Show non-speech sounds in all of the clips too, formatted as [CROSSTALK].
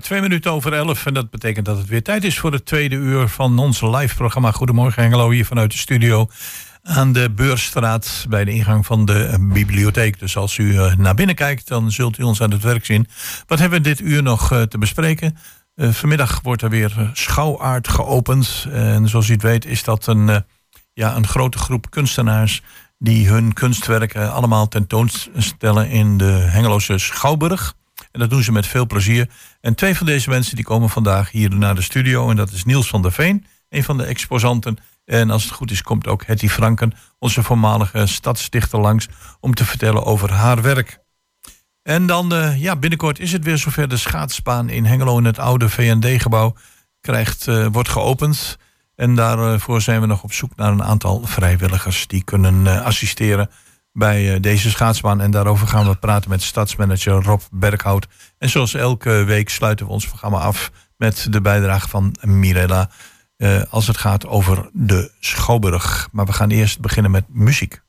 Twee minuten over elf. En dat betekent dat het weer tijd is voor het tweede uur van ons live programma. Goedemorgen Hengelo, hier vanuit de studio aan de Beursstraat bij de ingang van de bibliotheek. Dus als u eh, naar binnen kijkt, dan zult u ons aan het werk zien. Wat hebben we dit uur nog eh, te bespreken? Uh, vanmiddag wordt er weer schouwaard geopend. En zoals u het weet is dat een, ja, een grote groep kunstenaars... die hun kunstwerken allemaal tentoonstellen in de Hengeloze Schouwburg. Dat doen ze met veel plezier. En twee van deze mensen die komen vandaag hier naar de studio. En dat is Niels van der Veen, een van de exposanten. En als het goed is, komt ook Hetty Franken, onze voormalige stadsstichter, langs om te vertellen over haar werk. En dan, uh, ja, binnenkort is het weer zover. De schaatsbaan in Hengelo in het oude VND-gebouw krijgt, uh, wordt geopend. En daarvoor zijn we nog op zoek naar een aantal vrijwilligers die kunnen uh, assisteren bij deze schaatsbaan. En daarover gaan we praten met stadsmanager Rob Berghout. En zoals elke week sluiten we ons programma af met de bijdrage van Mirella. Uh, als het gaat over de Schouwburg. Maar we gaan eerst beginnen met muziek.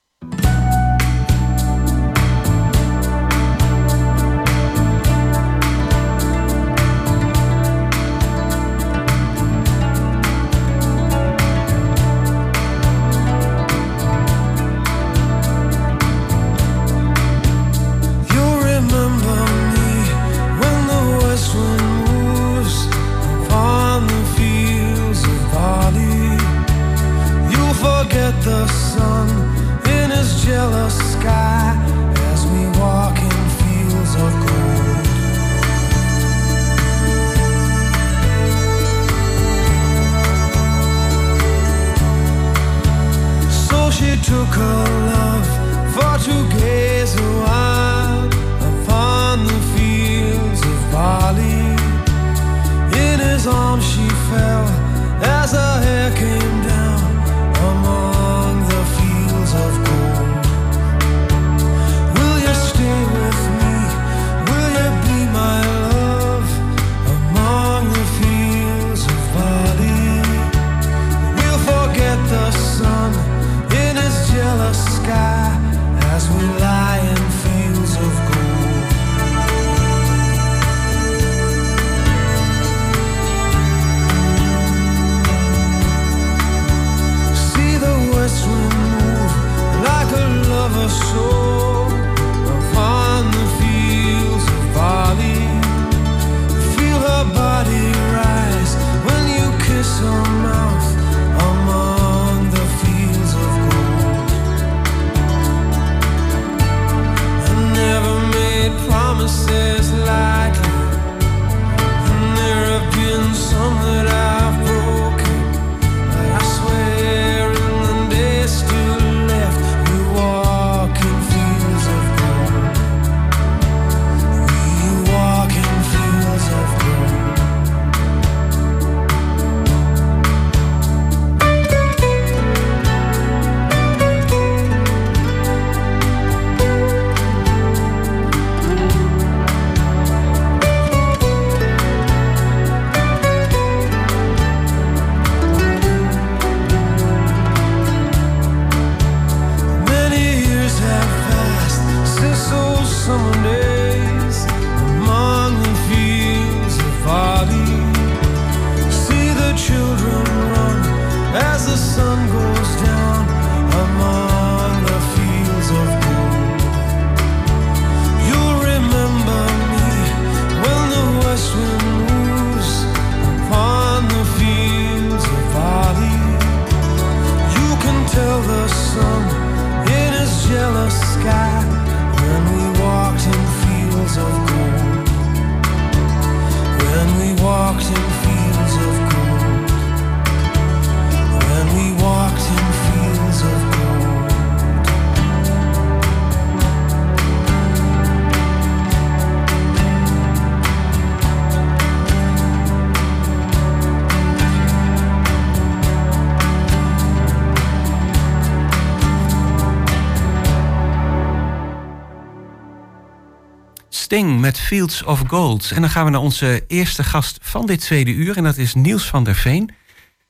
Met Fields of Gold. En dan gaan we naar onze eerste gast van dit tweede uur. En dat is Niels van der Veen.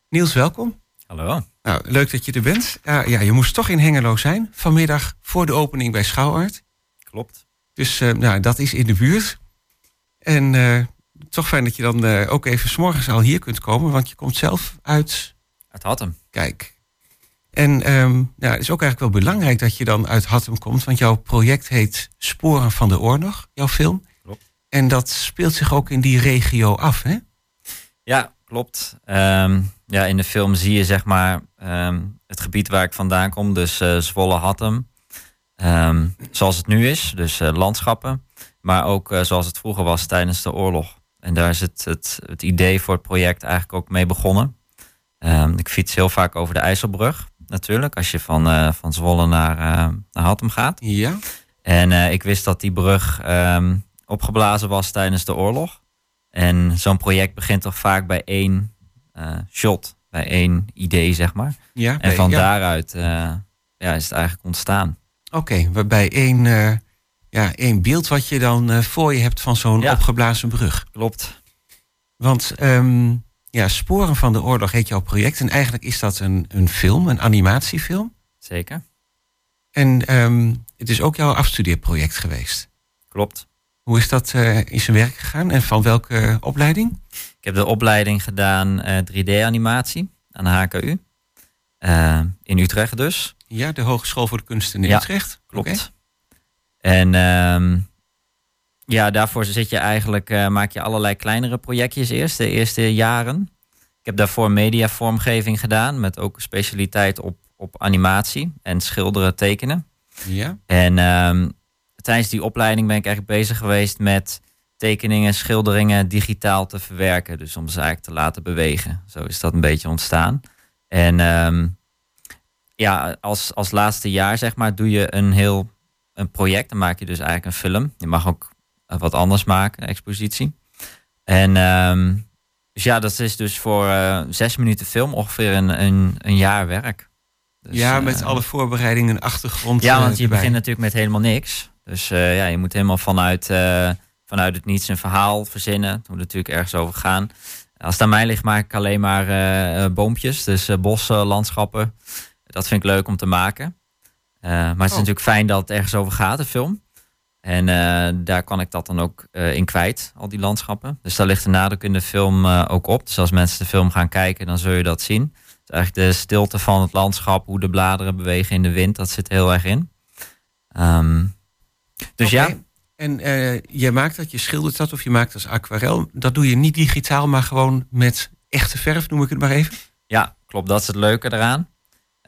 Niels, welkom. Hallo. Nou, leuk dat je er bent. Uh, ja, je moest toch in Hengelo zijn. Vanmiddag voor de opening bij Schouwart. Klopt. Dus uh, nou, dat is in de buurt. En uh, toch fijn dat je dan ook even s'morgens al hier kunt komen, want je komt zelf uit... Uit Hattem. Kijk. En um, ja, het is ook eigenlijk wel belangrijk dat je dan uit Hattem komt, want jouw project heet Sporen van de Oorlog, jouw film. Klopt. En dat speelt zich ook in die regio af, hè? Ja, klopt. Um, ja, in de film zie je zeg maar um, het gebied waar ik vandaan kom, dus uh, Zwolle Hattem. Zoals het nu is, dus uh, landschappen. Maar ook uh, zoals het vroeger was tijdens de oorlog. En daar is het, het, het idee voor het project eigenlijk ook mee begonnen. Ik fiets heel vaak over de IJsselbrug, natuurlijk. Als je van, uh, van Zwolle naar, naar Hattem gaat. Ja. En ik wist dat die brug opgeblazen was tijdens de oorlog. En zo'n project begint toch vaak bij één shot. Bij één idee, zeg maar. Ja, en van ja. daaruit ja, is het eigenlijk ontstaan. Oké, okay, waarbij één, uh, ja, één beeld wat je dan uh, voor je hebt van zo'n ja. opgeblazen brug. Klopt. Want um, ja, Sporen van de Oorlog heet jouw project. En eigenlijk is dat een, een film, een animatiefilm. Zeker. En um, het is ook jouw afstudeerproject geweest. Klopt. Hoe is dat uh, in zijn werk gegaan en van welke opleiding? Ik heb de opleiding gedaan 3D-animatie aan de HKU. in Utrecht dus. Ja, de Hogeschool voor de Kunsten in ja, Utrecht. Klopt. Okay. En um, ja, daarvoor zit je eigenlijk, uh, maak je allerlei kleinere projectjes eerst, de eerste jaren. Ik heb daarvoor mediavormgeving gedaan, met ook specialiteit op, op animatie en schilderen, tekenen. Ja. En um, tijdens die opleiding ben ik eigenlijk bezig geweest met tekeningen, schilderingen digitaal te verwerken. Dus om ze eigenlijk te laten bewegen. Zo is dat een beetje ontstaan. En um, ja, als, als laatste jaar zeg maar, doe je een heel een project. Dan maak je dus eigenlijk een film. Je mag ook wat anders maken, een expositie. En um, dus ja, dat is dus voor uh, zes minuten film ongeveer een, een, een jaar werk. Dus, ja, met uh, alle voorbereidingen en achtergrond. Ja, want je erbij. begint natuurlijk met helemaal niks. Dus uh, ja, je moet helemaal vanuit, vanuit het niets een verhaal verzinnen. Het moet natuurlijk ergens over gaan. Als het aan mij ligt, maak ik alleen maar boompjes. Dus bossen, landschappen. Dat vind ik leuk om te maken. Maar het is Oh. natuurlijk fijn dat het ergens over gaat, de film. En uh, daar kan ik dat dan ook uh, in kwijt, al die landschappen. Dus daar ligt de nadruk in de film ook op. Dus als mensen de film gaan kijken, dan zul je dat zien. Dus eigenlijk de stilte van het landschap, hoe de bladeren bewegen in de wind, dat zit heel erg in. Um, dus okay. ja. En je maakt dat, je schildert dat of je maakt als aquarel. Dat doe je niet digitaal, maar gewoon met echte verf, noem ik het maar even. Ja, klopt. Dat is het leuke eraan.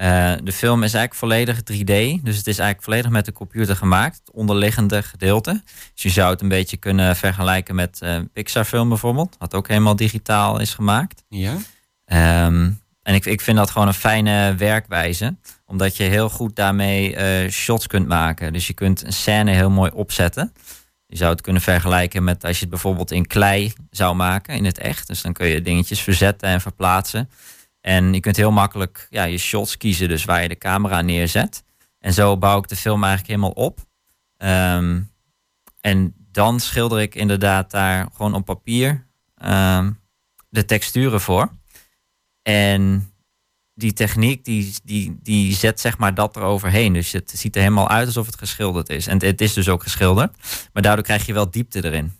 Uh, de film is eigenlijk volledig 3D. Dus het is eigenlijk volledig met de computer gemaakt. Het onderliggende gedeelte. Dus je zou het een beetje kunnen vergelijken met uh, Pixar film bijvoorbeeld. Wat ook helemaal digitaal is gemaakt. Ja. Um, en ik, ik vind dat gewoon een fijne werkwijze. Omdat je heel goed daarmee uh, shots kunt maken. Dus je kunt een scène heel mooi opzetten. Je zou het kunnen vergelijken met als je het bijvoorbeeld in klei zou maken. In het echt. Dus dan kun je dingetjes verzetten en verplaatsen. En je kunt heel makkelijk ja, je shots kiezen, dus waar je de camera neerzet. En zo bouw ik de film eigenlijk helemaal op. Um, en dan schilder ik inderdaad daar gewoon op papier um, de texturen voor. En die techniek die, die, die zet zeg maar dat eroverheen. Dus het ziet er helemaal uit alsof het geschilderd is. En het is dus ook geschilderd. Maar daardoor krijg je wel diepte erin.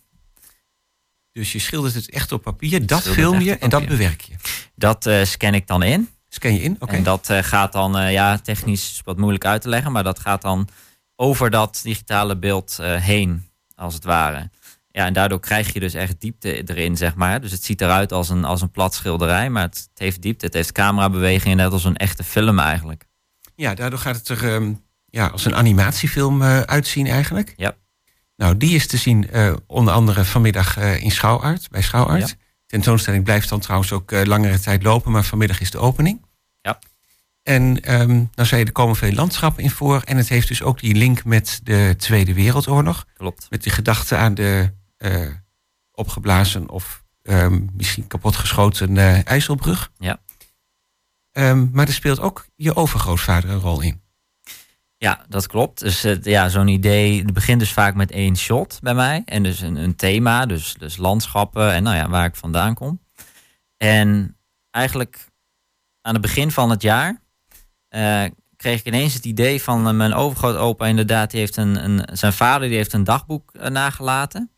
Dus je schildert het echt op papier, dat film je en dat bewerk je. Dat uh, scan ik dan in. Scan je in, oké. Okay. En dat uh, gaat dan, uh, ja, technisch wat moeilijk uit te leggen, maar dat gaat dan over dat digitale beeld heen, als het ware. Ja, en daardoor krijg je dus echt diepte erin, zeg maar. Dus het ziet eruit als een, als een plat schilderij, maar het, het heeft diepte. Het heeft camerabewegingen, net als een echte film eigenlijk. Ja, daardoor gaat het er um, ja, als een animatiefilm uitzien eigenlijk. Ja. Nou, die is te zien uh, onder andere vanmiddag uh, in Schouwart, bij Schouwart. Ja. Tentoonstelling blijft dan trouwens ook uh, langere tijd lopen, maar vanmiddag is de opening. Ja. En um, dan zei je, er komen veel landschappen in voor. En het heeft dus ook die link met de Tweede Wereldoorlog. Klopt. Met die gedachte aan de opgeblazen of um, misschien kapotgeschoten IJsselbrug. Ja. Um, maar er speelt ook je overgrootvader een rol in. Ja, dat klopt. Dus ja, zo'n idee begint dus vaak met één shot bij mij. En dus een, een, thema, dus, dus landschappen en nou ja, waar ik vandaan kom. En eigenlijk aan het begin van het jaar uh, kreeg ik ineens het idee van uh, mijn overgrootopa inderdaad. Die heeft een, een, zijn vader die heeft een dagboek nagelaten.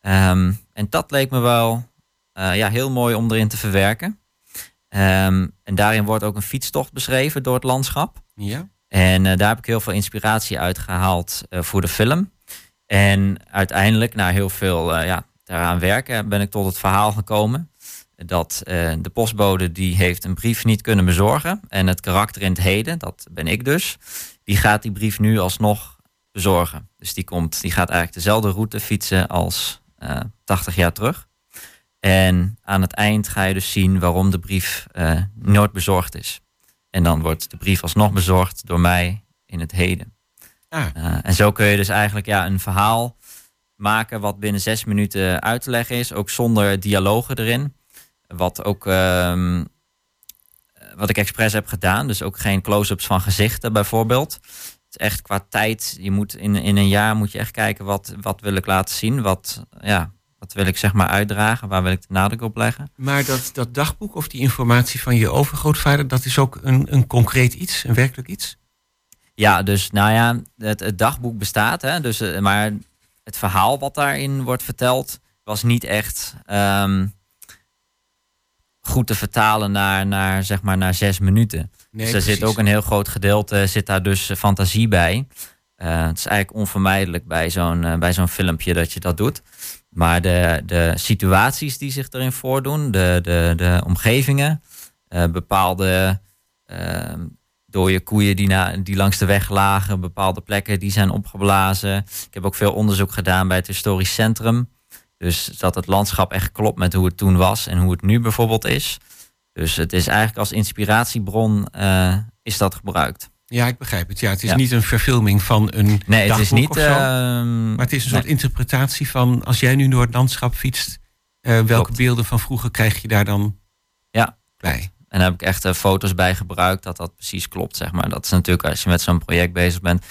Ehm, en dat leek me wel ja, heel mooi om erin te verwerken. Ehm, en daarin wordt ook een fietstocht beschreven door het landschap. Ja. En daar heb ik heel veel inspiratie uit gehaald voor de film. En uiteindelijk, na heel veel ja, daaraan werken, ben ik tot het verhaal gekomen dat de postbode die heeft een brief niet kunnen bezorgen. En het karakter in het heden, dat ben ik dus, die gaat die brief nu alsnog bezorgen. Dus die, komt, die gaat eigenlijk dezelfde route fietsen als uh, eh, 80 jaar terug. En aan het eind ga je dus zien waarom de brief nooit bezorgd is. En dan wordt de brief alsnog bezorgd door mij in het heden. Ah. en zo kun je dus eigenlijk ja, een verhaal maken wat binnen zes minuten uit te leggen is, ook zonder dialogen erin. Wat ook ehm, wat ik expres heb gedaan. Dus ook geen close-ups van gezichten bijvoorbeeld. Het is echt qua tijd. Je moet in, in een jaar moet je echt kijken wat, wat wil ik laten zien. Wat, ja, wat wil ik zeg maar uitdragen? Waar wil ik de nadruk op leggen? Maar dat, dat dagboek of die informatie van je overgrootvader, dat is ook een, een concreet iets, een werkelijk iets? Ja, dus nou ja, het, het dagboek bestaat. Hè, dus, eh, maar het verhaal wat daarin wordt verteld, was niet echt. Ehm, goed te vertalen naar, naar, zeg maar, naar zes minuten. dus er zit ook een heel groot gedeelte, zit daar dus eh, fantasie bij. Uh, het is eigenlijk onvermijdelijk bij zo'n uh, bij zo'n filmpje dat je dat doet. Maar de, de situaties die zich erin voordoen, de, de, de omgevingen, uh, bepaalde ehm, dode koeien die, na, die langs de weg lagen, bepaalde plekken die zijn opgeblazen. Ik heb ook veel onderzoek gedaan bij het historisch centrum. Dus dat het landschap echt klopt met hoe het toen was en hoe het nu bijvoorbeeld is. Dus het is eigenlijk als inspiratiebron uh, is dat gebruikt. Ja, ik begrijp het. Ja, het is niet een verfilming van een nee, het is niet, uh, maar het is een soort interpretatie van als jij nu door het landschap fietst, uh, welke beelden van vroeger krijg je daar dan ja. bij? En daar heb ik echt foto's bij gebruikt dat dat precies klopt, zeg maar. Dat is natuurlijk als je met zo'n project bezig bent,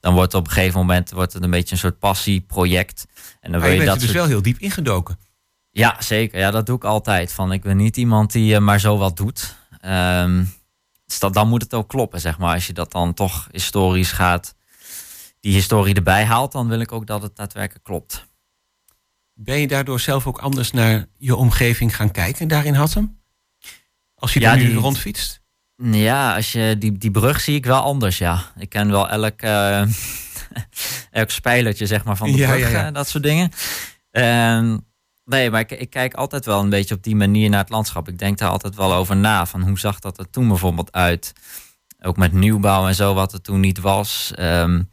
dan wordt het op een gegeven moment wordt het een beetje een soort passieproject. En dan wil je, je dat dus wel heel diep ingedoken. Ja, zeker. Ja, dat doe ik altijd. Van, ik ben niet iemand die uh, maar zo wat doet. Um, dus dat, dan moet het ook kloppen, zeg maar. Als je dat dan toch historisch gaat, die historie erbij haalt, dan wil ik ook dat het daadwerkelijk klopt. Ben je daardoor zelf ook anders naar je omgeving gaan kijken daarin Hattem? Als je ja, nu rondfietst? Ja, als je, die, die brug zie ik wel anders, ja. Ik ken wel elk, uh, [LAUGHS] elk spijlertje zeg maar, van de brug, ja, dat soort dingen. Uh, nee, maar ik, ik, kijk altijd wel een beetje op die manier naar het landschap. Ik denk daar altijd wel over na, van hoe zag dat er toen bijvoorbeeld uit? Ook met nieuwbouw en zo, wat er toen niet was. Um,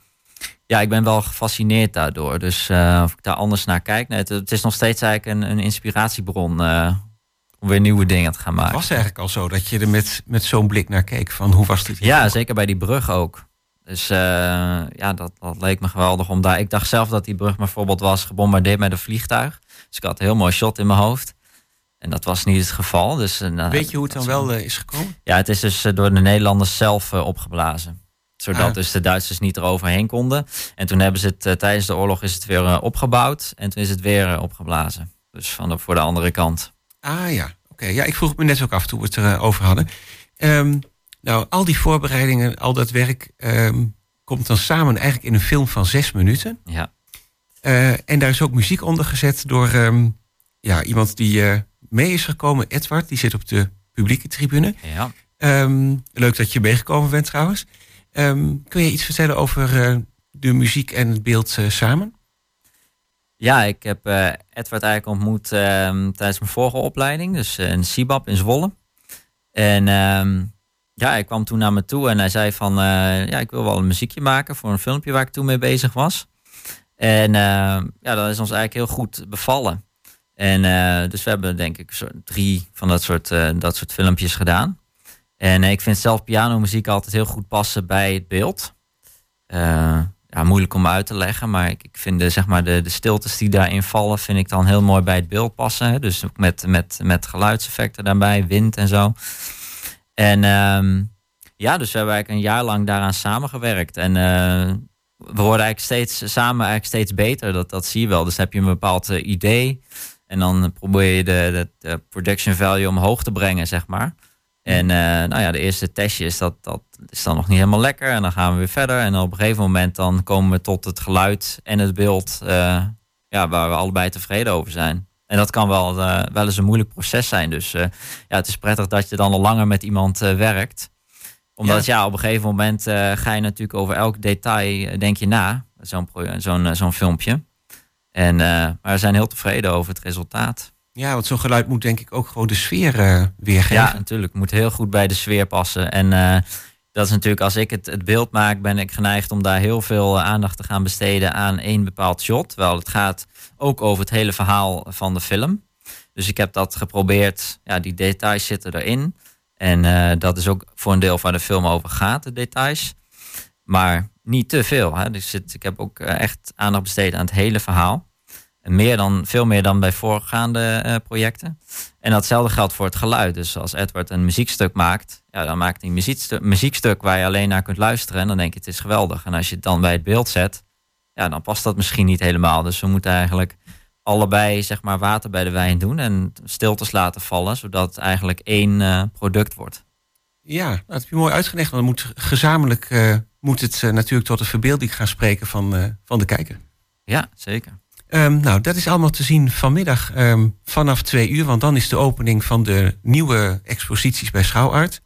ja, ik ben wel gefascineerd daardoor. Dus uh, of ik daar anders naar kijk. Nee, het, het, is nog steeds eigenlijk een, een inspiratiebron uh, om weer nieuwe dingen te gaan maken. Het was eigenlijk al zo dat je er met, met zo'n blik naar keek van hoe was dit? Ja, zeker bij die brug ook. Dus uh, ja, dat, dat leek me geweldig om daar. Ik dacht zelf dat die brug bijvoorbeeld was gebombardeerd met een vliegtuig. Dus ik had een heel mooi shot in mijn hoofd. En dat was niet het geval. Dus, uh, Weet je hoe het dan wel uh, is gekomen? Ja, het is dus door de Nederlanders zelf opgeblazen. Zodat ah. dus de Duitsers niet eroverheen konden. En toen hebben ze het tijdens de oorlog is het weer opgebouwd. En toen is het weer opgeblazen. Dus van de, voor de andere kant. Ah ja, oké. Ja, ik vroeg me net ook af toen we het erover hadden. Um, nou, al die voorbereidingen, al dat werk um, komt dan samen eigenlijk in een film van zes minuten. Ja. Uh, en daar is ook muziek onder gezet door um, ja, iemand die uh, mee is gekomen, Edward. Die zit op de publieke tribune. Ja. Um, leuk dat je meegekomen bent trouwens. kun je iets vertellen over uh, de muziek en het beeld samen? Ja, ik heb Edward eigenlijk ontmoet tijdens mijn vorige opleiding. Dus in Sibab in Zwolle. En ja, hij kwam toen naar me toe en hij zei van, uh, ja, ik wil wel een muziekje maken voor een filmpje waar ik toen mee bezig was. En uh, ja, dat is ons eigenlijk heel goed bevallen. En uh, dus we hebben denk ik drie van dat soort, dat soort filmpjes gedaan. En ik vind zelf pianomuziek altijd heel goed passen bij het beeld. ja, moeilijk om uit te leggen, maar ik, ik vind de, zeg maar de, de stiltes die daarin vallen, vind ik dan heel mooi bij het beeld passen. Dus ook met, met, met geluidseffecten daarbij, wind en zo. En um, ja, dus we hebben eigenlijk een jaar lang daaraan samengewerkt. En we worden eigenlijk steeds samen eigenlijk steeds beter. Dat, dat zie je wel. Dus heb je een bepaald uh, idee. En dan probeer je de, de, production value omhoog te brengen, zeg maar. En uh, nou ja, de eerste testjes, dat, dat is dan nog niet helemaal lekker. En dan gaan we weer verder. En op een gegeven moment dan komen we tot het geluid en het beeld ja, waar we allebei tevreden over zijn. En dat kan wel, wel eens een moeilijk proces zijn. Dus ja, het is prettig dat je dan al langer met iemand werkt. Omdat ja. op een gegeven moment ga je natuurlijk over elk detail denk je na. Zo'n zo'n zo'n filmpje. En, maar we zijn heel tevreden over het resultaat. Ja, want zo'n geluid moet denk ik ook gewoon de sfeer uh, weergeven. Ja, natuurlijk. Het moet heel goed bij de sfeer passen. En uh, dat is natuurlijk, als ik het, het beeld maak, ben ik geneigd om daar heel veel aandacht te gaan besteden aan één bepaald shot. Terwijl het gaat ook over het hele verhaal van de film. Dus ik heb dat geprobeerd. Ja, die details zitten erin. En uh, dat is ook voor een deel waar de film over gaat, de details. Maar niet te veel. Hè. Dus ik heb ook echt aandacht besteed aan het hele verhaal. Meer dan, veel meer dan bij voorgaande uh, projecten. En datzelfde geldt voor het geluid. Dus als Edward een muziekstuk maakt, ja, dan maakt hij een muziekstuk waar je alleen naar kunt luisteren. En dan denk je, het is geweldig. En als je het dan bij het beeld zet, ja, dan past dat misschien niet helemaal. Dus we moeten eigenlijk allebei zeg maar, water bij de wijn doen en stiltes laten vallen, zodat het eigenlijk één uh, product wordt. Ja, nou, dat heb je mooi uitgelegd. Want moet gezamenlijk uh, moet het natuurlijk tot de verbeelding gaan spreken van, van de kijker. Ja, zeker. Um, nou, dat is allemaal te zien vanmiddag um, vanaf twee uur, want dan is de opening van de nieuwe exposities bij Schouwart.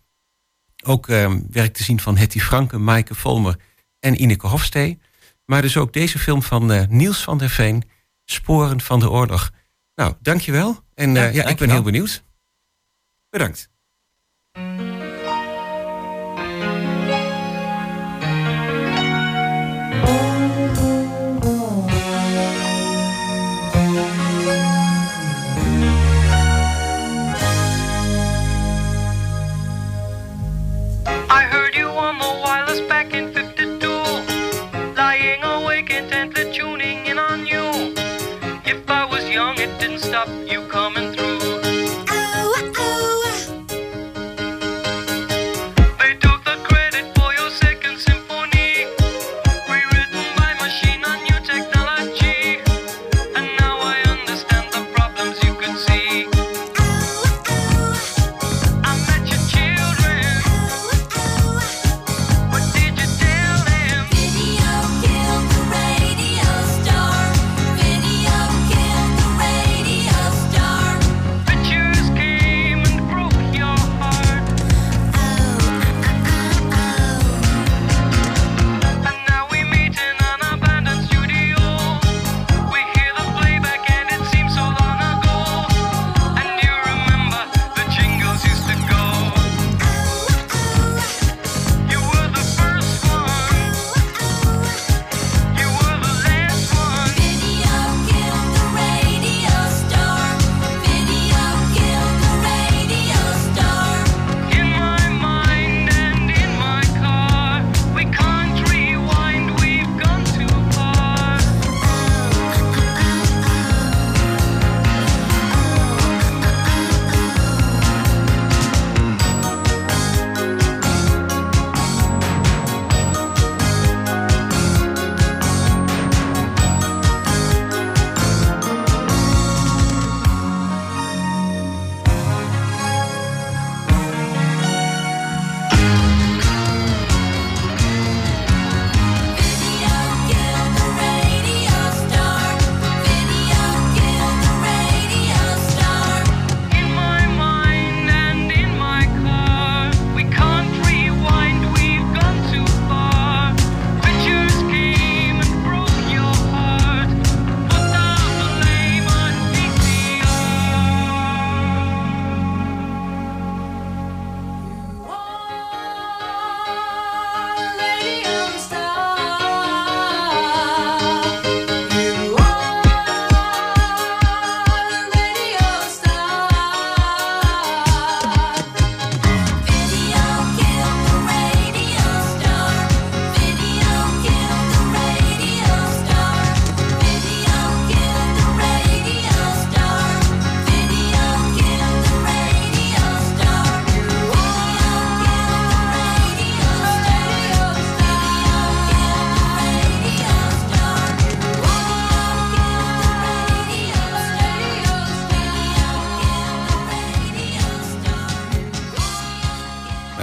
Ook um, werk te zien van Hetty Franke, Maaike Volmer en Ineke Hofstee. Maar dus ook deze film van Niels van der Veen, Sporen van de Oorlog. Nou, dankjewel. En uh, ja, ja ik ben heel benieuwd. Bedankt.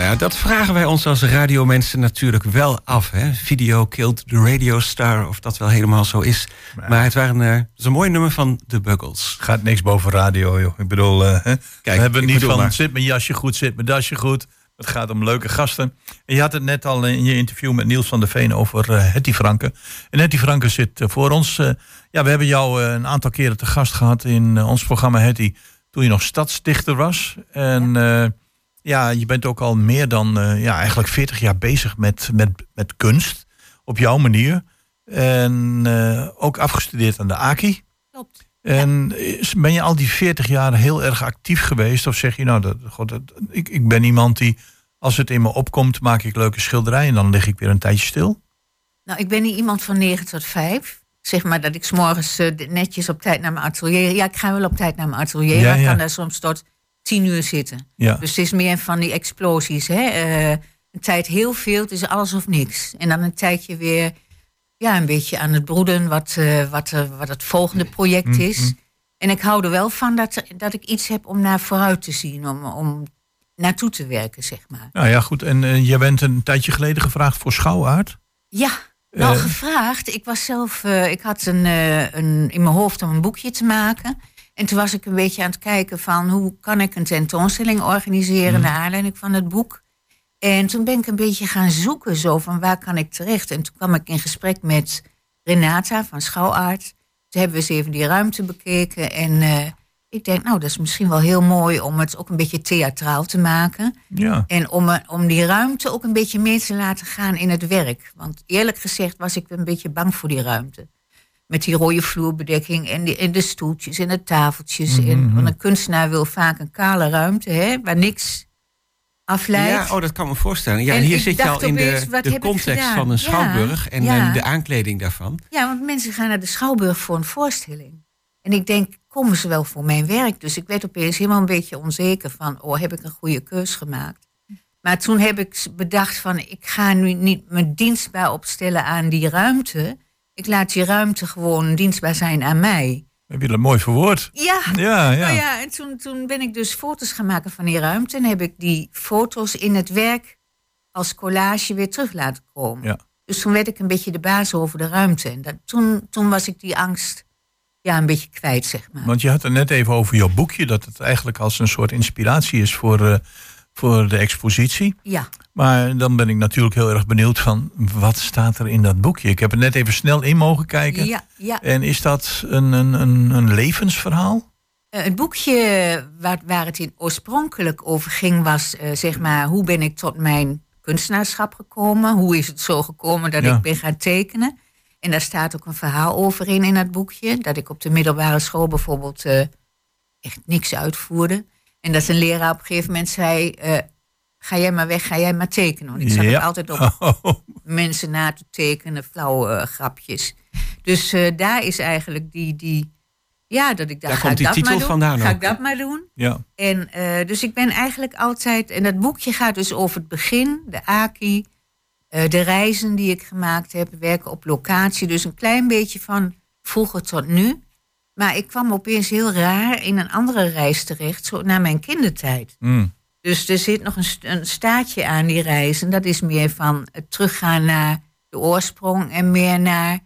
Ja, dat vragen wij ons als radiomensen natuurlijk wel af. Hè? Video killed the radio star, of dat wel helemaal zo is. Maar het, waren, uh, het is een mooi nummer van The Buggles. Gaat niks boven radio, joh. Ik bedoel, uh, Kijk, we hebben niet van zit mijn jasje goed, zit mijn dasje goed. Het gaat om leuke gasten. En je had het net al in je interview met Niels van der Veen over uh, Hetty Franke. En Hetty Franke zit voor ons. ja, we hebben jou een aantal keren te gast gehad in ons programma Hetty. Toen je nog stadsdichter was. En... Ja ja, je bent ook al meer dan uh, ja, eigenlijk 40 jaar bezig met, met, met kunst. Op jouw manier. En uh, ook afgestudeerd aan de AKI. Klopt. En ben je al die 40 jaar heel erg actief geweest? Of zeg je nou, dat, god, dat, ik, ik ben iemand die, als het in me opkomt, maak ik leuke schilderijen en dan lig ik weer een tijdje stil? Nou, ik ben niet iemand van 9 tot 5. Zeg maar dat ik s'morgens uh, netjes op tijd naar mijn atelier. Ja, ik ga wel op tijd naar mijn atelier. Ja, maar ik kan daar soms tot tien uur zitten. Ja. Dus het is meer van die explosies. Hè? Uh, een tijd heel veel, het is alles of niks. En dan een tijdje weer ja, een beetje aan het broeden wat, uh, wat, uh, wat het volgende project mm, is. Mm. En ik hou er wel van dat, dat ik iets heb om naar vooruit te zien, om, om naartoe te werken, zeg maar. Nou ja, goed. En jij bent een tijdje geleden gevraagd voor schouwaard? Ja, wel gevraagd. Ik was zelf, ik had een, een, in mijn hoofd om een boekje te maken. En toen was ik een beetje aan het kijken van hoe kan ik een tentoonstelling organiseren mm. naar aanleiding van het boek. En toen ben ik een beetje gaan zoeken zo van waar kan ik terecht. En toen kwam ik in gesprek met Renata van Schouwaard. Toen hebben we eens even die ruimte bekeken. En uh, ik denk, nou, dat is misschien wel heel mooi om het ook een beetje theatraal te maken. Ja. En om, om die ruimte ook een beetje mee te laten gaan in het werk. Want eerlijk gezegd was ik een beetje bang voor die ruimte met die rode vloerbedekking en, en de stoeltjes en de tafeltjes. en, mhm. want een kunstenaar wil vaak een kale ruimte, hè, waar niks afleidt. Ja, oh, dat kan me voorstellen. Ja, hier zit je al in de, de context van een schouwburg en, en, de aankleding daarvan. Ja, want mensen gaan naar de schouwburg voor een voorstelling. En ik denk, komen ze wel voor mijn werk? Dus ik werd opeens helemaal een beetje onzeker van, oh, heb ik een goede keus gemaakt? Maar toen heb ik bedacht van, ik ga nu niet mijn dienstbaar opstellen aan die ruimte ik laat die ruimte gewoon dienstbaar zijn aan mij. Heb je dat mooi verwoord? Ja. Ja, ja. Nou ja en toen, toen ben ik dus foto's gaan maken van die ruimte. En heb ik die foto's in het werk als collage weer terug laten komen. Ja. Dus toen werd ik een beetje de baas over de ruimte. En dat, toen, toen was ik die angst ja, een beetje kwijt, zeg maar. Want je had het net even over jouw boekje, dat het eigenlijk als een soort inspiratie is voor, uh, voor de expositie. Ja. Maar dan ben ik natuurlijk heel erg benieuwd van wat staat er in dat boekje. Ik heb er net even snel in mogen kijken. Ja, ja. En is dat een, een, een, een levensverhaal? Uh, het boekje waar, waar het in oorspronkelijk over ging was, uh, zeg maar, hoe ben ik tot mijn kunstenaarschap gekomen? Hoe is het zo gekomen dat ik ben gaan tekenen? En daar staat ook een verhaal over in, in het boekje. Dat ik op de middelbare school bijvoorbeeld uh, echt niks uitvoerde. En dat een leraar op een gegeven moment zei ga jij maar weg, ga jij maar tekenen. Want ik zat ja. altijd op [LAUGHS] oh. mensen na te tekenen, flauwe uh, grapjes. Dus uh, daar is eigenlijk die, die ja, dat ik dacht, daar ga komt die ik dat titel maar doen. vandaan Ga ook. ik dat maar doen. Ja. En uh, dus ik ben eigenlijk altijd, en dat boekje gaat dus over het begin, de AKI, de reizen die ik gemaakt heb, werken op locatie. Dus een klein beetje van vroeger tot nu. Maar ik kwam opeens heel raar in een andere reis terecht, zo naar mijn kindertijd. Mm. Dus er zit nog een, een staartje aan die reis. En dat is meer van het teruggaan naar de oorsprong. En meer naar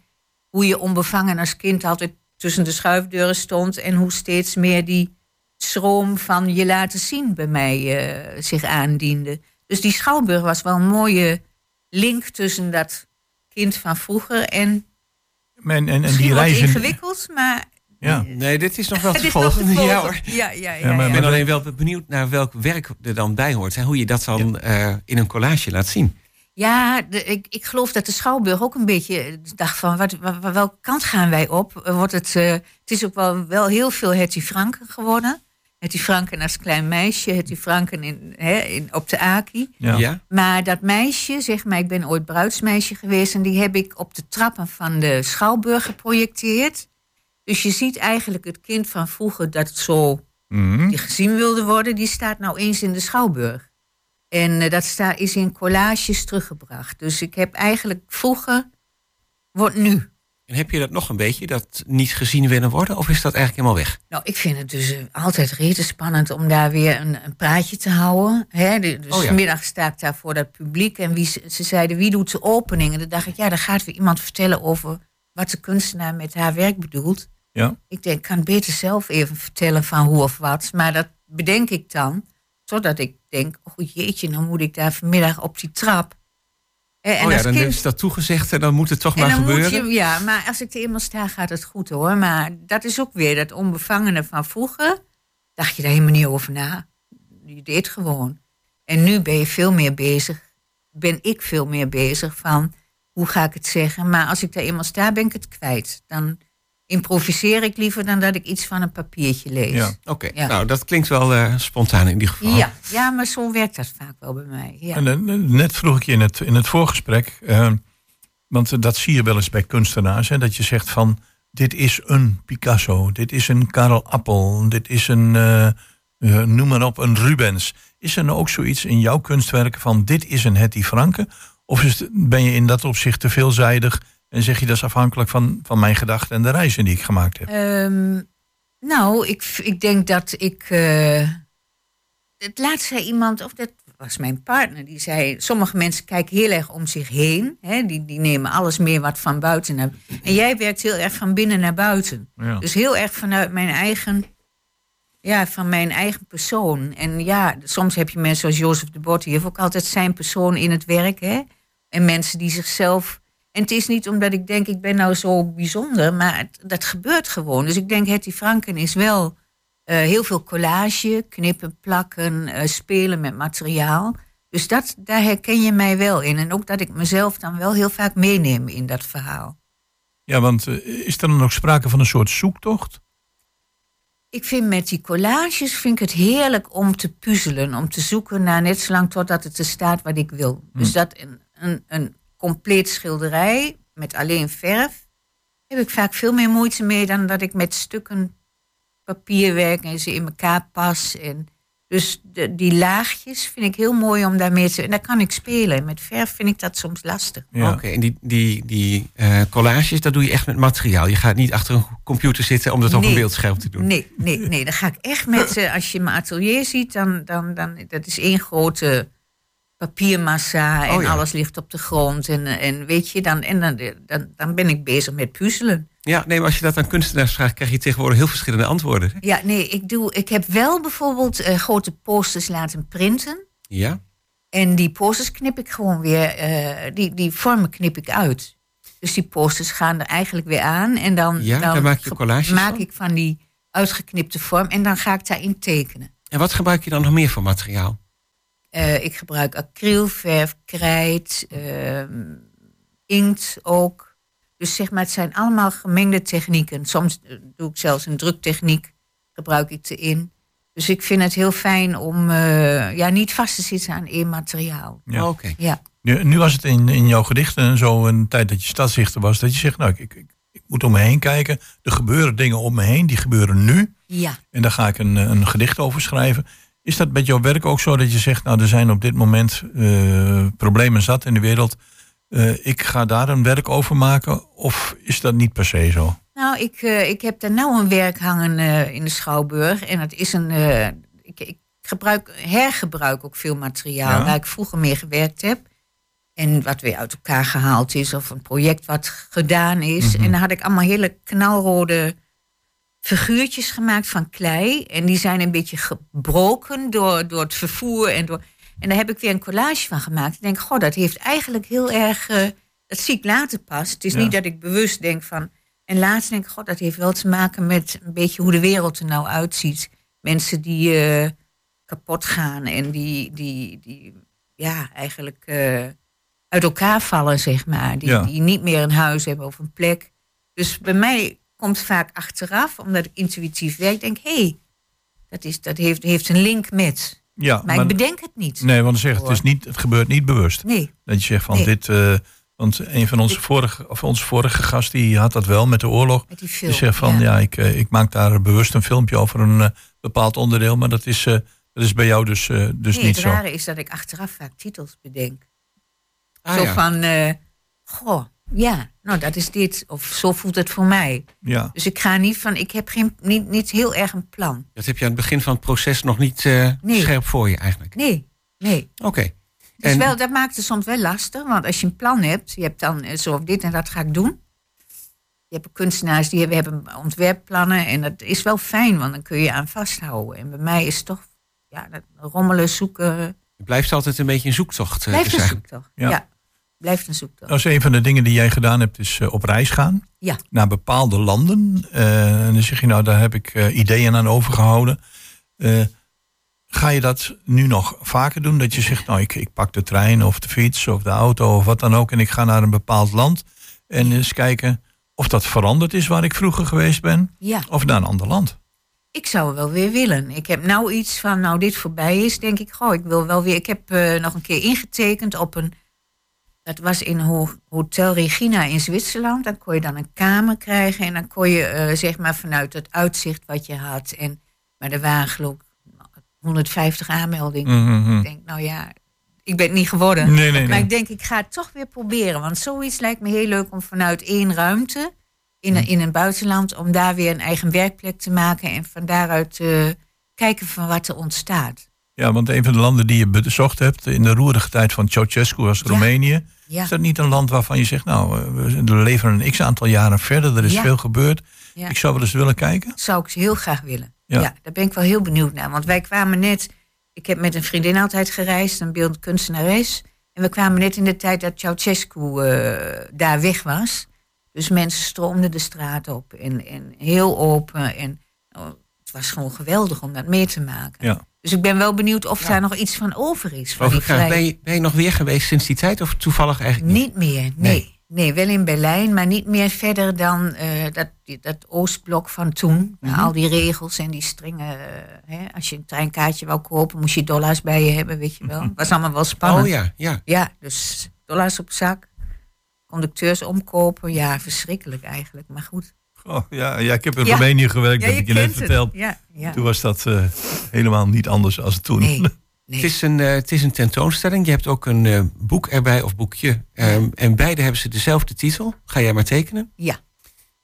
hoe je onbevangen als kind altijd tussen de schuifdeuren stond. En hoe steeds meer die stroom van je laten zien bij mij uh, zich aandiende. Dus die schouwburg was wel een mooie link tussen dat kind van vroeger en. En, en, en die reizen. ingewikkeld, maar ja. Nee, dit is nog wel [LAUGHS] te volgen. [LAUGHS] Ja, hoor. Ja, ja, ja, maar, ik ben alleen wel benieuwd naar welk werk er dan bij hoort. Hoe je dat dan uh, in een collage laat zien. Ja, de, ik, ik geloof dat de Schouwburg ook een beetje dacht van... Wat, wat, welke kant gaan wij op? Wordt het, uh, het is ook wel, wel heel veel Hetty Franken geworden. Hetty Franken als klein meisje, Hetty Franken in, hè, in, op de Aki. Ja. ja. Maar dat meisje, zeg maar, ik ben ooit bruidsmeisje geweest... en die heb ik op de trappen van de Schouwburg geprojecteerd... Dus je ziet eigenlijk het kind van vroeger dat het zo mm. die gezien wilde worden, die staat nou eens in de schouwburg. En uh, dat sta, is in collages teruggebracht. Dus ik heb eigenlijk vroeger, wordt nu. En heb je dat nog een beetje, dat niet gezien willen worden? Of is dat eigenlijk helemaal weg? Nou, ik vind het dus eh, altijd rete spannend om daar weer een, een praatje te houden. Hè? De- Dus Oh ja. vanmiddag sta ik daar voor dat publiek. En wie, ze ze zeiden, wie doet de opening? En dan dacht ik, ja, dan gaat weer iemand vertellen over wat de kunstenaar met haar werk bedoelt. Ja. Ik denk, ik kan beter zelf even vertellen van hoe of wat. Maar dat bedenk ik dan. Totdat ik denk, oh jeetje, dan moet ik daar vanmiddag op die trap. Eh, En oh ja, dan kind- ze dat toegezegd en dan moet het toch en maar gebeuren. je, ja, maar als ik er eenmaal sta, gaat het goed hoor. Maar dat is ook weer dat onbevangene van vroeger. Dacht je daar helemaal niet over na. Je deed gewoon. En nu ben je veel meer bezig. Ben ik veel meer bezig van hoe ga ik het zeggen. Maar als ik daar eenmaal sta, ben ik het kwijt. Dan improviseer ik liever dan dat ik iets van een papiertje lees. Ja. Oké, Ja. nou dat klinkt wel eh, spontaan in ieder geval. Ja, ja, maar zo werkt dat vaak wel bij mij. Ja. En, eh, net vroeg ik je in het, in het voorgesprek, eh, want eh, dat zie je wel eens bij kunstenaars, hè, dat je zegt van dit is een Picasso, dit is een Karel Appel, dit is een, eh, eh, noem maar op, een Rubens. Is er nou ook zoiets in jouw kunstwerken van dit is een Hetty Franke? Of is ben je in dat opzicht te veelzijdig en zeg je dat is afhankelijk van, van mijn gedachten en de reizen die ik gemaakt heb? Ehm, nou, ik, ik denk dat ik. eh, het laatst zei iemand, of dat was mijn partner, die zei: Sommige mensen kijken heel erg om zich heen. Hè, die, die nemen alles meer wat van buiten naar. En jij werkt heel erg van binnen naar buiten. Ja. Dus heel erg vanuit mijn eigen. Ja, van mijn eigen persoon. En ja, soms heb je mensen zoals Jozef de Bot, die heeft ook altijd zijn persoon in het werk. Hè? En mensen die zichzelf. En het is niet omdat ik denk, ik ben nou zo bijzonder, maar dat gebeurt gewoon. Dus ik denk, Hetty Franken is wel eh, heel veel collage, knippen, plakken, eh, spelen met materiaal. Dus dat, daar herken je mij wel in. En ook dat ik mezelf dan wel heel vaak meeneem in dat verhaal. Ja, want eh, is er dan ook sprake van een soort zoektocht? Ik vind met die collages vind ik het heerlijk om te puzzelen, om te zoeken naar net zolang totdat het er staat wat ik wil. Dus dat een, een, een compleet schilderij met alleen verf, heb ik vaak veel meer moeite mee dan dat ik met stukken papier werk en ze in elkaar pas. En dus de, die laagjes vind ik heel mooi om daarmee te. En daar kan ik spelen. Met verf vind ik dat soms lastig. Ja. Oké, en die, die, die eh, collages, dat doe je echt met materiaal. Je gaat niet achter een computer zitten om dat op een beeldscherm te doen. Nee, nee, nee. Dan ga ik echt met, eh, als je mijn atelier ziet, dan, dan, dan dat is één grote papiermassa en Oh ja. alles ligt op de grond. En, eh, en weet je, dan, en dan, dan, dan ben ik bezig met puzzelen. Ja, nee, maar als je dat aan kunstenaars vraagt, krijg je tegenwoordig heel verschillende antwoorden. hè? Ja, nee, ik, doe, ik heb wel bijvoorbeeld eh, grote posters laten printen. Ja? En die posters knip ik gewoon weer, eh, die, die vormen knip ik uit. Dus die posters gaan er eigenlijk weer aan. En dan, Ja, dan maak je ge- collages maak van? ik van die uitgeknipte vorm. En dan ga ik daarin tekenen. En wat gebruik je dan nog meer voor materiaal? Eh, ik gebruik acrylverf, krijt, ehm, inkt ook. Dus zeg maar, het zijn allemaal gemengde technieken. Soms eh, doe ik zelfs een druktechniek, gebruik ik erin. Dus ik vind het heel fijn om eh, ja, niet vast te zitten aan één materiaal. Ja. Oké. Ja, Nu, nu was het in, in jouw gedichten en zo een tijd dat je stadsdichter was, dat je zegt, nou, ik, ik, ik, moet om me heen kijken. Er gebeuren dingen om me heen, die gebeuren nu. ja. En daar ga ik een, eh, een gedicht over schrijven. Is dat met jouw werk ook zo dat je zegt, nou, er zijn op dit moment eh, problemen zat in de wereld. Eh, ik ga daar een werk over maken? Of is dat niet per se zo? Nou, ik, eh, ik heb daar nou een werk hangen eh, in de Schouwburg. En dat is een. ik, ik gebruik, hergebruik ook veel materiaal Ja. waar ik vroeger mee gewerkt heb. En wat weer uit elkaar gehaald is, of een project wat gedaan is. En dan had ik allemaal hele knalrode figuurtjes gemaakt van klei. En die zijn een beetje gebroken door, door het vervoer. En, door, en daar heb ik weer een collage van gemaakt. Ik denk, goh, dat heeft eigenlijk heel erg. eh, dat zie ik later pas. Het is Ja. niet dat ik bewust denk van. En later denk ik, god, dat heeft wel te maken met een beetje hoe de wereld er nou uitziet. Mensen die eh, kapot gaan en die, die, die ja, eigenlijk eh, uit elkaar vallen, zeg maar. Die, Ja. die niet meer een huis hebben of een plek. Dus bij mij komt vaak achteraf, omdat ik intuïtief werk, denk hé, hey, dat, is, dat heeft, heeft een link met. Ja, Maar, ik bedenk het niet. nee, want zeg, het, is niet, het gebeurt niet bewust. Nee. Dat je zegt van Nee. dit. eh, want een van onze vorige, of onze vorige gast die had dat wel met de oorlog. Met die film. Die zegt van ja, ik, eh, ik maak daar bewust een filmpje over een eh, bepaald onderdeel. Maar dat is, eh, dat is bij jou dus, eh, dus nee, niet het zo. rare is dat ik achteraf vaak titels bedenk. Ah, Zo ja. van, eh, goh, ja, nou dat is dit. Of zo voelt het voor mij. Ja. Dus ik ga niet van, ik heb geen, niet, niet heel erg een plan. Dat heb je aan het begin van het proces nog niet uh, Nee. scherp voor je eigenlijk. Nee, nee. Oké. Dus En- wel, dat maakt het soms wel lastig. Want als je een plan hebt, je hebt dan eh, zo of dit en dat ga ik doen. Je hebt kunstenaars die hebben, hebben ontwerpplannen. En dat is wel fijn, want dan kun je aan vasthouden. En bij mij is toch, ja, dat rommelen, zoeken. Het blijft altijd een beetje een zoektocht. eh, Blijft dus een zoektocht. Ja. Ja. Blijft een zoektocht. Dat is een van de dingen die jij gedaan hebt, is eh, op reis gaan. Ja. Naar bepaalde landen. Eh, en dan zeg je, nou, daar heb ik eh, ideeën aan overgehouden. Eh, ga je dat nu nog vaker doen? Dat je zegt, nou, ik, ik pak de trein of de fiets of de auto of wat dan ook. En ik ga naar een bepaald land. En eens kijken of dat veranderd is waar ik vroeger geweest ben. Ja. Of naar een ander land. Ik zou wel weer willen. Ik heb nou iets van, nou dit voorbij is, denk ik, goh, ik wil wel weer. Ik heb nog een keer ingetekend op een, dat was in Ho- Hotel Regina in Zwitserland. Dan kon je dan een kamer krijgen en dan kon je, eh, zeg maar, vanuit het uitzicht wat je had. En, maar er waren geloof ik 150 aanmeldingen. Mhm. Ik denk, nou ja, ik ben het niet geworden. Nee, nee, Maar nee. ik denk, ik ga het toch weer proberen. Want zoiets lijkt me heel leuk om vanuit één ruimte in een, in een buitenland, om daar weer een eigen werkplek te maken en van daaruit te kijken van wat er ontstaat. Ja, want een van de landen die je bezocht hebt in de roerige tijd van Ceausescu was. Roemenië. Ja, Is dat niet een land waarvan je zegt, nou, eh, we leven een x aantal jaren verder, er is Ja. veel gebeurd. ja. Ik zou wel eens willen kijken. zou ik heel graag willen. Ja. Daar ben ik wel heel benieuwd naar. Want wij kwamen net, ik heb met een vriendin altijd gereisd, een beeldend kunstenares. En we kwamen net in de tijd dat Ceausescu eh, daar weg was. Dus mensen stroomden de straat op en, en heel open. En oh, het was gewoon geweldig om dat mee te maken. Ja. Dus ik ben wel benieuwd of Ja. daar nog iets van over is. Van die Ben, je, ben je nog weer geweest sinds die tijd of toevallig eigenlijk niet? Niet meer, nee. nee. wel in Berlijn, maar niet meer verder dan eh, dat, dat Oostblok van toen. Mhm. Nou, al die regels en die strenge... eh, hè, als je een treinkaartje wou kopen, moest je dollars bij je hebben, weet je wel. was allemaal wel spannend. Oh ja, ja. Ja, dus dollars op zak. Conducteurs omkopen, ja, verschrikkelijk eigenlijk. Maar goed. Oh, ja, ja, ik heb in Ja. Roemenië gewerkt, Ja, heb ik je net het. verteld. Ja, ja. Toen was dat eh, helemaal niet anders als toen. Nee, [LAUGHS] nee. Het, is een, eh, het is een tentoonstelling. Je hebt ook een eh, boek erbij, of boekje. Ehm, en beide hebben ze dezelfde titel. Ga jij maar tekenen. Ja.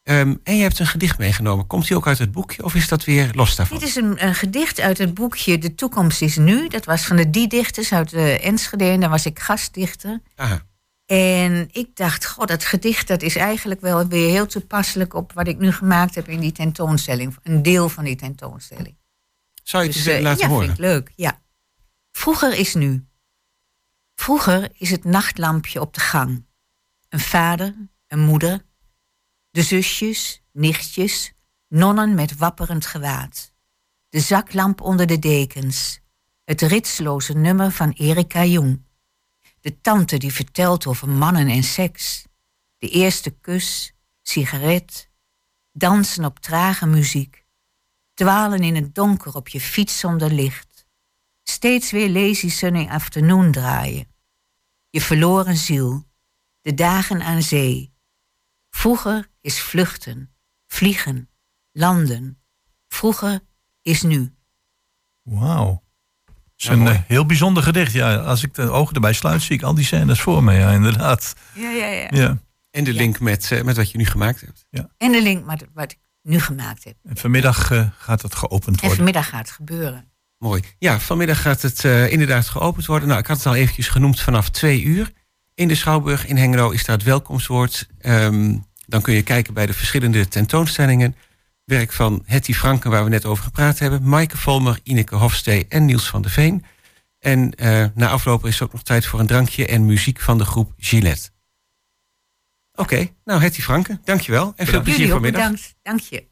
Ehm, en je hebt een gedicht meegenomen. Komt die ook uit het boekje of is dat weer los daarvan? Dit is een, een gedicht uit het boekje De Toekomst is Nu. Dat was van de Die Dichters uit de Enschede. En daar was ik gastdichter. Aha. En ik dacht, god, dat gedicht dat is eigenlijk wel weer heel toepasselijk op wat ik nu gemaakt heb in die tentoonstelling. Een deel van die tentoonstelling. Zou je het Dus, eens eh, laten ja, horen? vind ik leuk, ja. Vroeger is nu. Vroeger is het nachtlampje op de gang. Een vader, een moeder, de zusjes, nichtjes, nonnen met wapperend gewaad. De zaklamp onder de dekens. Het ritsloze nummer van Erika Jong. De tante die vertelt over mannen en seks. De eerste kus, sigaret. Dansen op trage muziek. Dwalen in het donker op je fiets zonder licht. Steeds weer lazy sunny afternoon draaien. Je verloren ziel. De dagen aan zee. Vroeger is vluchten, vliegen, landen. Vroeger is nu. Wauw. Het is Ja, een eh, heel bijzonder gedicht. Ja, als ik de ogen erbij sluit, zie ik al die scènes voor me. Ja, inderdaad. Ja, ja, ja. Ja. En de Ja. link met, eh, met wat je nu gemaakt hebt. En de link met wat ik nu gemaakt heb. En vanmiddag eh, gaat het geopend En worden. vanmiddag gaat het gebeuren. Mooi. Ja, vanmiddag gaat het eh, inderdaad geopend worden. Nou, ik had het al eventjes genoemd vanaf twee uur. In de Schouwburg in Hengelo is daar het welkomstwoord. Ehm, dan kun je kijken bij de verschillende tentoonstellingen. Werk van Hetty Franken, waar we net over gepraat hebben. Maaike Volmer, Ineke Hofstee en Niels van de Veen. En eh, na aflopen is er ook nog tijd voor een drankje en muziek van de groep Gillette. Oké, nou Hetty Franken, dankjewel. En veel plezier Jullie vanmiddag. bedankt. Dank je.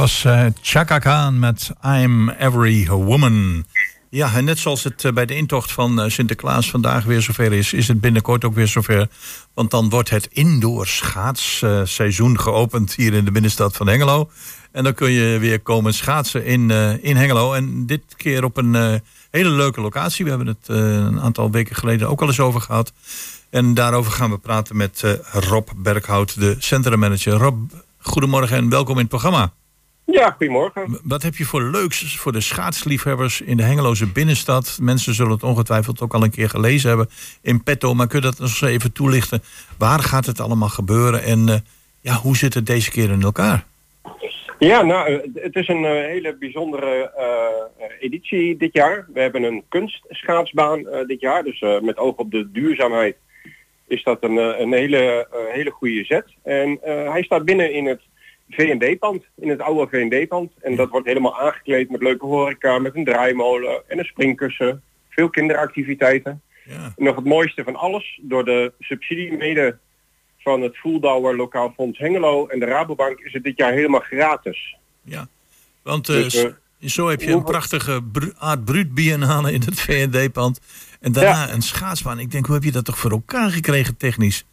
Was eh, Chaka Khan met I'm Every Woman. Ja, en net zoals het eh, bij de intocht van eh, Sinterklaas vandaag weer zover is, is het binnenkort ook weer zover. Want dan wordt het indoor schaatsseizoen geopend hier in de binnenstad van Hengelo. En dan kun je weer komen schaatsen in, in Hengelo. En dit keer op een hele leuke locatie. We hebben het een aantal weken geleden ook al eens over gehad. En daarover gaan we praten met Rob Berghout, de centrummanager. Rob, goedemorgen en welkom in het programma. Ja, goedemorgen. Wat heb je voor leuks voor de schaatsliefhebbers in de Hengeloze binnenstad? Mensen zullen het ongetwijfeld ook al een keer gelezen hebben in petto. Maar kun je dat nog eens even toelichten? Waar gaat het allemaal gebeuren? En eh, ja, hoe zit het deze keer in elkaar? Ja, nou, eh, het is een eh, hele bijzondere editie dit jaar. We hebben een kunstschaatsbaan dit jaar. Dus met oog op de duurzaamheid is dat een, een hele, eh, hele goede zet. En hij staat binnen in het V&D-pand, in het oude V&D-pand. En dat wordt helemaal aangekleed met leuke horeca, met een draaimolen en een springkussen. Veel kinderactiviteiten. Ja, En nog het mooiste van alles, door de subsidie mede van het Voeldouwer Lokaal Fonds Hengelo en de Rabobank is het dit jaar helemaal gratis. ja. Want eh, Dus, eh, zo heb je een prachtige bru- Aard Bruut biennale in het V&D-pand. En daarna een schaatsbaan. Ik denk, hoe heb je dat toch voor elkaar gekregen technisch?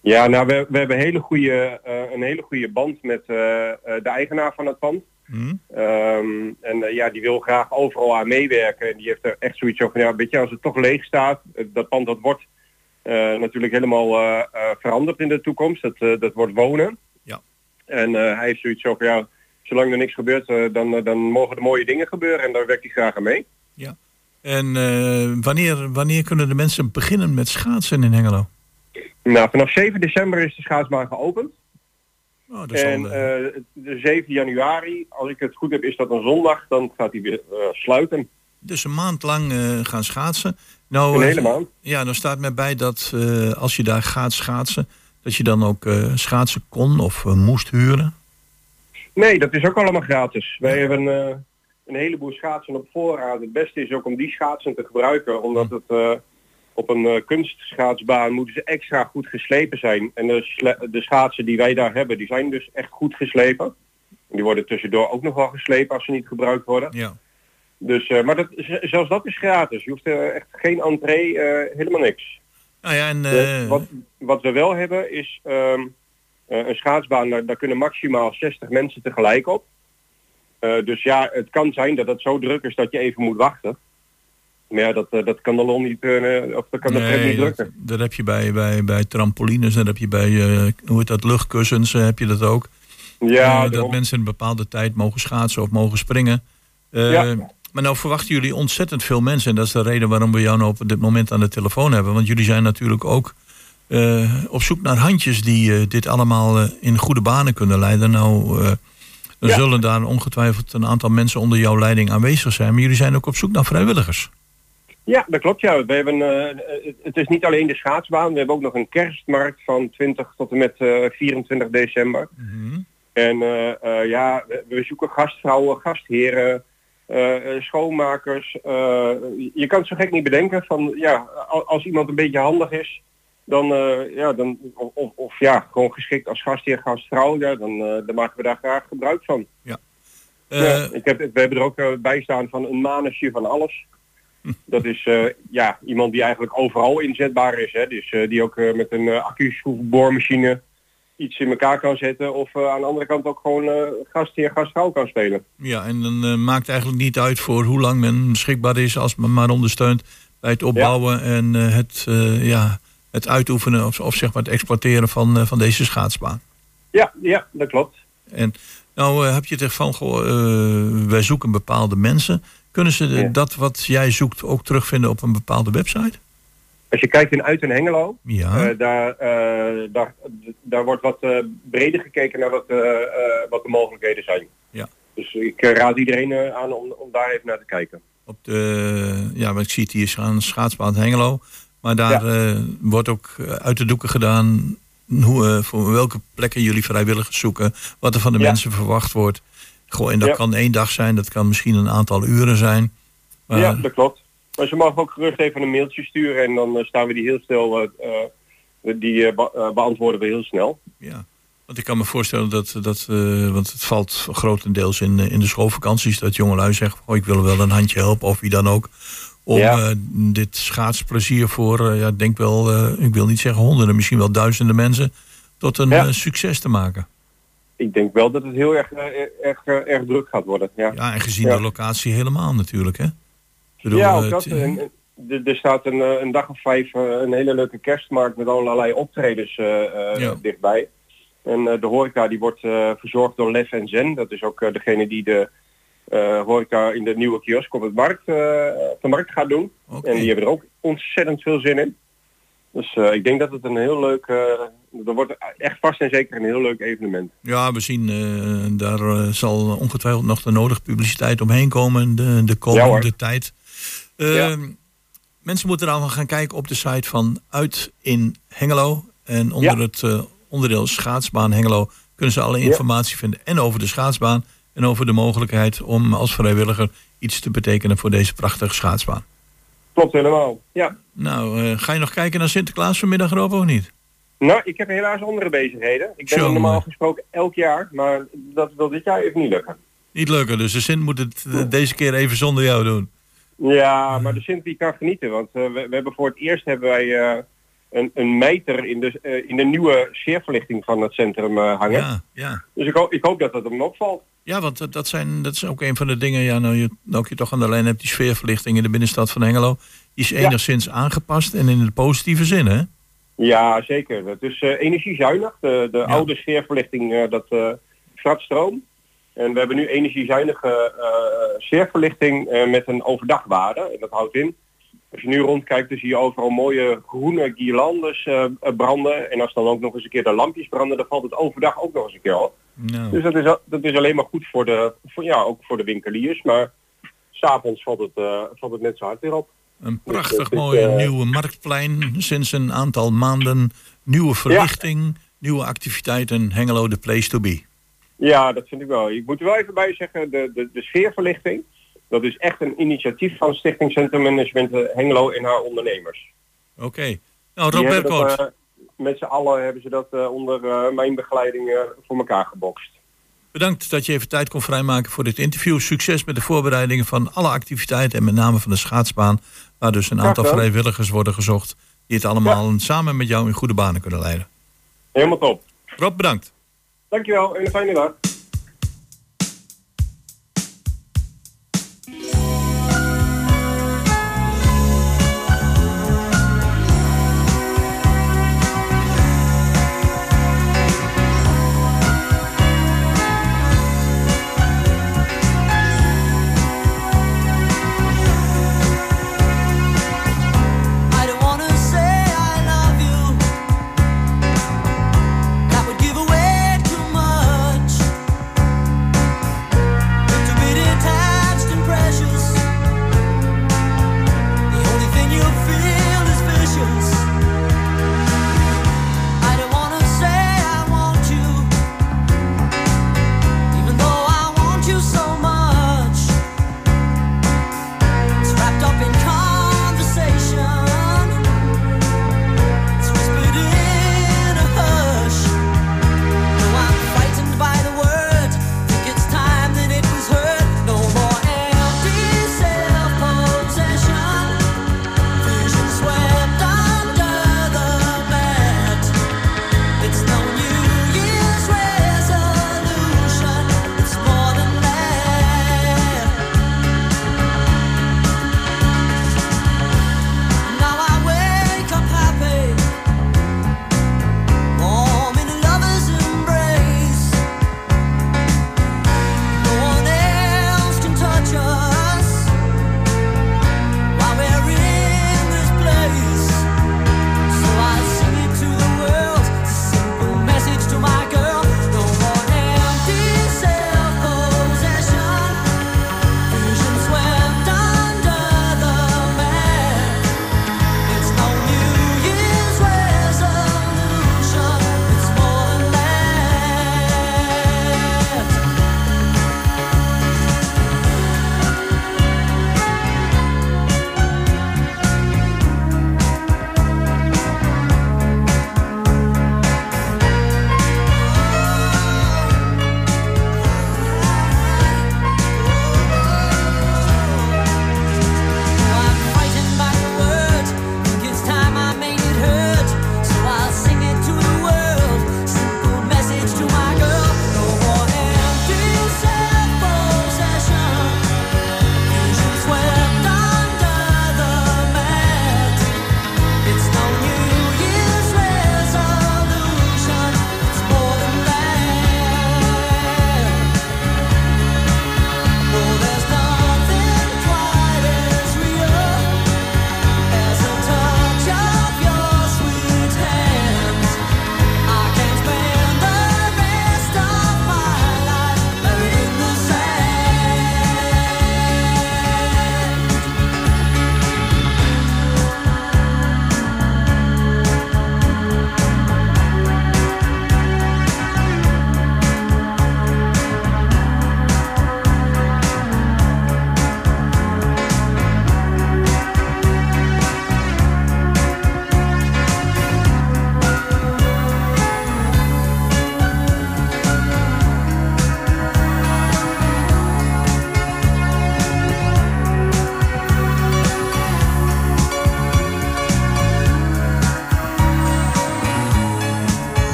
Ja, nou we, we hebben hele goede, eh, een hele goede band met eh, eh, de eigenaar van het pand. Hm? Ehm, en ja, die wil graag overal aan meewerken. En die heeft er echt zoiets van, ja, weet je, als het toch leeg staat, dat pand dat wordt natuurlijk helemaal veranderd in de toekomst. Dat, dat wordt wonen. Ja. En hij heeft zoiets van, ja, zolang er niks gebeurt, dan, dan mogen er mooie dingen gebeuren. En daar werkt hij graag aan mee. En eh, wanneer, wanneer kunnen de mensen beginnen met schaatsen in Hengelo? Nou, vanaf 7 december is de schaatsbaan geopend. Oh, dat is En al, eh, de 7 januari, als ik het goed heb, is dat een zondag. Dan gaat hij weer eh, sluiten. dus een maand lang eh, gaan schaatsen. Nou, Een hele maand. Ja, dan staat mij bij dat als je daar gaat schaatsen, dat je dan ook schaatsen kon of moest huren. Nee, dat is ook allemaal gratis. Wij hebben een heleboel schaatsen op voorraad. Het beste is ook om die schaatsen te gebruiken, omdat het eh, op een eh, kunstschaatsbaan moeten ze extra goed geslepen zijn. En de, de schaatsen die wij daar hebben, die zijn dus echt goed geslepen. En die worden tussendoor ook nog wel geslepen als ze niet gebruikt worden. Ja. Dus, eh, maar dat, zelfs dat is gratis. Je hoeft echt geen entree, eh, helemaal niks. Nou ja, en eh, wat, wat we wel hebben is ehm, eh, een schaatsbaan, daar, daar kunnen maximaal 60 mensen tegelijk op. Dus ja, het kan zijn dat het zo druk is dat je even moet wachten. Maar ja, dat, eh, dat kan de lol niet, eh, of dat kan de nee, niet drukken. dat heb je bij, bij, bij trampolines, dat heb je bij, eh, hoe heet dat, luchtkussens, heb je dat ook. Ja, dat daarom. mensen een bepaalde tijd mogen schaatsen of mogen springen. Ja. Maar nou verwachten jullie ontzettend veel mensen. En dat is de reden waarom we jou nou op dit moment aan de telefoon hebben. Want jullie zijn natuurlijk ook op zoek naar handjes die dit allemaal in goede banen kunnen leiden. Nou, Ja. zullen daar ongetwijfeld een aantal mensen onder jouw leiding aanwezig zijn. Maar jullie zijn ook op zoek naar vrijwilligers. Ja, dat klopt. Ja. We hebben, eh, het- is niet alleen de schaatsbaan. We hebben ook nog een kerstmarkt van 20 tot en met eh, 24 december. En eh, eh, ja, we, zoeken gastvrouwen, gastheren, eh, eh, schoonmakers. eh, je kan het zo gek niet bedenken van ja, al- als iemand een beetje handig is, dan, eh, ja, dan of, of, ja, gewoon geschikt als gastheer, gastvrouw, ja, dan, eh, dan maken we daar graag gebruik van. Eh, Ja, ik heb, we hebben er ook eh, bij staan van een manusje van alles. Dat is eh, ja, iemand die eigenlijk overal inzetbaar is. Hè? Dus eh, die ook eh, met een accu-boormachine iets in elkaar kan zetten. Of aan de andere kant ook gewoon gastheer, gastvrouw kan spelen. Ja, en dan maakt eigenlijk niet uit voor hoe lang men beschikbaar is, als men maar ondersteunt bij het opbouwen en het, ja, het uitoefenen of, of zeg maar het exploiteren van, van deze schaatsbaan. Ja, ja, dat klopt. En nou heb je het van, goh, eh, wij zoeken bepaalde mensen. Kunnen ze de- Ja. dat wat jij zoekt ook terugvinden op een bepaalde website? Als je kijkt in Uit en Hengelo, Ja. eh, daar, eh, daar, daar wordt wat eh, breder gekeken naar wat, wat de mogelijkheden zijn. Ja. Dus ik raad iedereen aan om, om daar even naar te kijken. Op de, ja, want ik zie het hier staan, schaatsbaan Hengelo. Maar daar wordt ook uit de doeken gedaan hoe, voor welke plekken jullie vrijwilligers zoeken. Wat er van de Ja. mensen verwacht wordt. Goh, en dat Ja. kan één dag zijn, dat kan misschien een aantal uren zijn. Maar, Ja, dat klopt. Maar ze mogen ook gerust even een mailtje sturen en dan eh, staan we die heel snel, eh, eh, die be- beantwoorden we heel snel. ja. Want ik kan me voorstellen dat, dat want het valt grotendeels in, in de schoolvakanties, dat jongelui zeggen, oh, ik wil wel een handje helpen, of wie dan ook. Om Ja. dit schaatsplezier voor, eh, ja, denk wel, ik wil niet zeggen honderden, misschien wel duizenden mensen, tot een Ja. succes te maken. Ik denk wel dat het heel erg, eh, erg, eh, erg druk gaat worden. Ja, Ja, en gezien Ja. de locatie helemaal natuurlijk, hè? Bedoel, ja eh, ook dat. En, en er, staat een, eh, een dag of vijf eh, een hele leuke kerstmarkt met allerlei optredens eh, eh, Ja. dichtbij. En eh, de horeca die wordt eh, verzorgd door Lef en Zen. Dat is ook eh, degene die de eh, horeca in de nieuwe kiosk op, het markt, eh, op de markt gaat doen. En die hebben er ook ontzettend veel zin in. Dus eh, ik denk dat het een heel leuk, eh dat wordt echt vast en zeker een heel leuk evenement. Ja, we zien, eh, daar eh, zal ongetwijfeld nog de nodige publiciteit omheen komen de, de komende tijd. Ja. Mensen moeten dan gaan kijken op de site van Uit in Hengelo. En onder Ja. het eh, onderdeel schaatsbaan Hengelo kunnen ze alle informatie vinden. En over de schaatsbaan en over de mogelijkheid om als vrijwilliger iets te betekenen voor deze prachtige schaatsbaan. Klopt helemaal. Ja. Nou, ga je nog kijken naar Sinterklaas vanmiddag Rob of niet? Nou, ik heb helaas andere bezigheden. Ik ben normaal gesproken elk jaar, maar dat wil dit jaar even niet lukken. Niet lukken, dus de Sint moet het deze keer even zonder jou doen. Ja, maar de Sint die kan genieten, want eh, we, we hebben voor het eerst hebben wij eh, een, een meter in de, eh, in de nieuwe sfeerverlichting van het centrum hangen. Ja, ja. Dus ik, hoop- ik hoop dat dat hem opvalt. Ja, want dat, zijn, dat is ook een van de dingen. Ja, nou, je, nou je toch aan de lijn hebt, die sfeerverlichting in de binnenstad van Hengelo. Die is Ja. enigszins aangepast en in de positieve zin, hè? Ja, zeker. Het is eh, energiezuinig. De, de oude sfeerverlichting, eh, dat eh gaat stroom. En we hebben nu energiezuinige eh sfeerverlichting eh, met een overdagwaarde. En dat houdt in, als je nu rondkijkt, dan zie je overal mooie groene guirlandes eh, eh, branden. En als dan ook nog eens een keer de lampjes branden, dan valt het overdag ook nog eens een keer op. Nou, Dus dat is, dat is alleen maar goed voor de, voor, ja, ook voor de winkeliers. Maar s'avonds valt het, eh, valt het net zo hard weer op. een prachtig het is, mooi eh, nieuwe marktplein. Sinds een aantal maanden nieuwe verlichting, nieuwe activiteiten. Hengelo, the place to be. Ja, dat vind ik wel. Ik moet er wel even bij zeggen, de, de, de sfeerverlichting, dat is echt een initiatief van Stichting Centrum Management eh, Hengelo en haar ondernemers. Oké. Nou, Die Rob hebben dat, eh, met z'n allen hebben ze dat onder mijn begeleiding voor elkaar gebokst. Bedankt dat je even tijd kon vrijmaken voor dit interview. Succes met de voorbereidingen van alle activiteiten en met name van de schaatsbaan. Waar dus een aantal vrijwilligers worden gezocht. Die het allemaal samen met jou in goede banen kunnen leiden. Helemaal top. Rob, bedankt. Dankjewel en een fijne dag.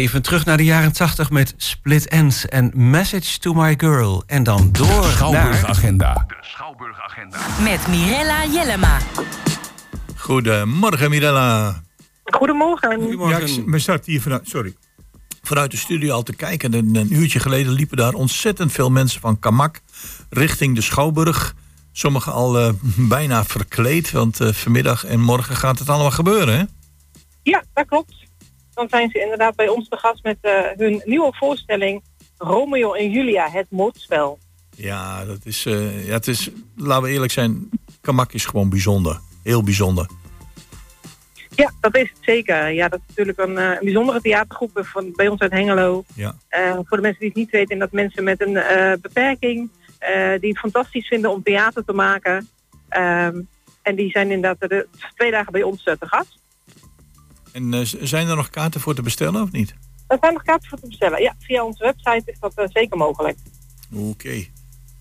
Even terug naar de jaren 80 met Split Ends en Message to My Girl. En dan door naar... Schouwburgagenda. Met Mirella Jellema. Goedemorgen Mirella. Goedemorgen. Ja, Goedemorgen. ik, we zaten hier vanuit, sorry, vanuit de studio al te kijken. En een uurtje geleden liepen daar ontzettend veel mensen van Kamak richting de Schouwburg. Sommigen al eh, [LAUGHS] bijna verkleed, want eh, vanmiddag en morgen gaat het allemaal gebeuren, hè? Ja, dat klopt. Dan zijn ze inderdaad bij ons te gast met eh, hun nieuwe voorstelling Romeo en Julia, het moordspel. Ja, dat is, eh, ja, het is, laten we eerlijk zijn, Kamak is gewoon bijzonder. Heel bijzonder. Ja, dat is het zeker. Ja, dat is natuurlijk een, eh, een bijzondere theatergroep van, bij ons uit Hengelo. Ja. Voor de mensen die het niet weten, dat mensen met een beperking, die het fantastisch vinden om theater te maken. Ehm, en die zijn inderdaad de twee dagen bij ons te gast. En eh, zijn er nog kaarten voor te bestellen of niet? Er zijn nog kaarten voor te bestellen. Ja, via onze website is dat eh, zeker mogelijk. Oké.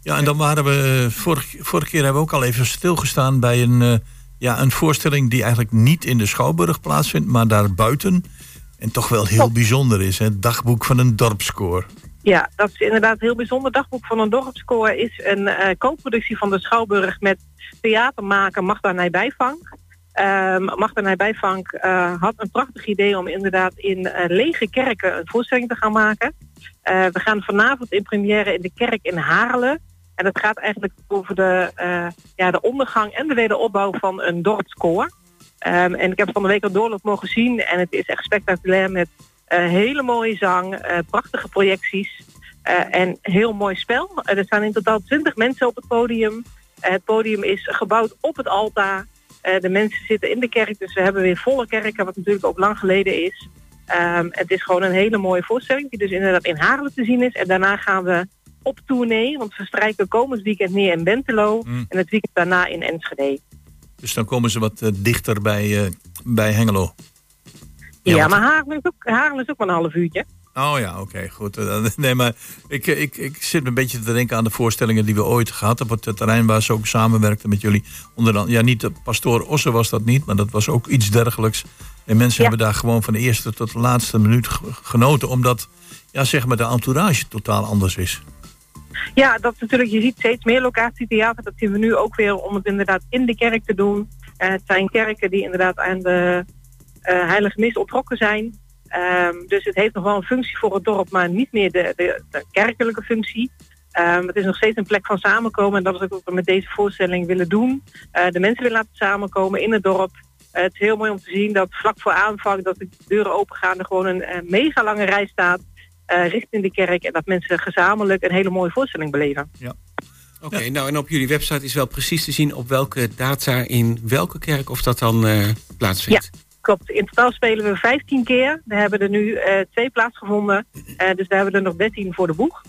Ja, en dan waren we. Vorige, vorige keer hebben we ook al even stilgestaan bij een, eh, ja, een voorstelling die eigenlijk niet in de Schouwburg plaatsvindt, maar daarbuiten. En toch wel heel bijzonder is, hè? Het dagboek van een dorpskoor. Ja, dat is inderdaad heel bijzonder. Dagboek van een dorpskoor is een eh co-productie van de Schouwburg met theatermaker Magda Nijbijvank. Ehm Magda Nijbijvank eh had een prachtig idee om inderdaad in eh, lege kerken een voorstelling te gaan maken. Eh, we gaan vanavond in première in de kerk in Haarlem. En dat gaat eigenlijk over de, ja, de ondergang en de wederopbouw van een dorpskoor. Ehm, en ik heb van de week al doorloop mogen zien. En het is echt spectaculair met hele mooie zang, prachtige projecties en heel mooi spel. Er staan in totaal 20 mensen op het podium. Het podium is gebouwd op het altaar. Eh, de mensen zitten in de kerk, dus we hebben weer volle kerken, wat natuurlijk ook lang geleden is. Ehm, het is gewoon een hele mooie voorstelling die dus inderdaad in Haarlem te zien is. En daarna gaan we op tournee, want we strijken komend weekend neer in Bentelo Mm. en het weekend daarna in Enschede. Dus dan komen ze wat eh, dichter bij, eh, bij Hengelo. Ja, maar Haarlem is, ook, Haarlem is ook maar een half uurtje. Oh ja, oké, goed. Eh, [LAUGHS] Nee, maar ik, eh, ik, ik zit een beetje te denken aan de voorstellingen die we ooit gehad hebben op het terrein waar ze ook samenwerkten met jullie. Onder dan, ja, niet de pastoor Osse was dat niet, maar dat was ook iets dergelijks. En mensen Ja. hebben daar gewoon van de eerste tot de laatste minuut ge- genoten, omdat ja, zeg maar de entourage totaal anders is. Ja, dat natuurlijk, je ziet steeds meer locatietheater. Dat zien we nu ook weer om het inderdaad in de kerk te doen. Eh, het zijn kerken die inderdaad aan de eh, heilige mis ontrokken zijn. Ehm, dus het heeft nog wel een functie voor het dorp, maar niet meer de, de, de kerkelijke functie. Ehm, het is nog steeds een plek van samenkomen en dat is ook wat we met deze voorstelling willen doen. Eh, de mensen willen laten samenkomen in het dorp. Eh, het is heel mooi om te zien dat vlak voor aanvang dat de deuren opengaan er gewoon een mega lange rij staat eh, richting de kerk. En dat mensen gezamenlijk een hele mooie voorstelling beleven. Oké, nou en op jullie website is wel precies te zien op welke data in welke kerk of dat dan eh, plaatsvindt. Klopt, in totaal spelen we 15 keer. We hebben er nu eh, twee plaatsgevonden. Eh, dus daar hebben we er nog 13 voor de boeg.